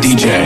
DJ.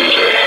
music.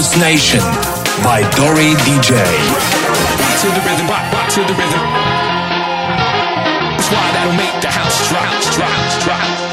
House Nation by Dori DJ. Rock to the rhythm, rock, rock to the rhythm. That's why that'll make the house drop, drop, drop.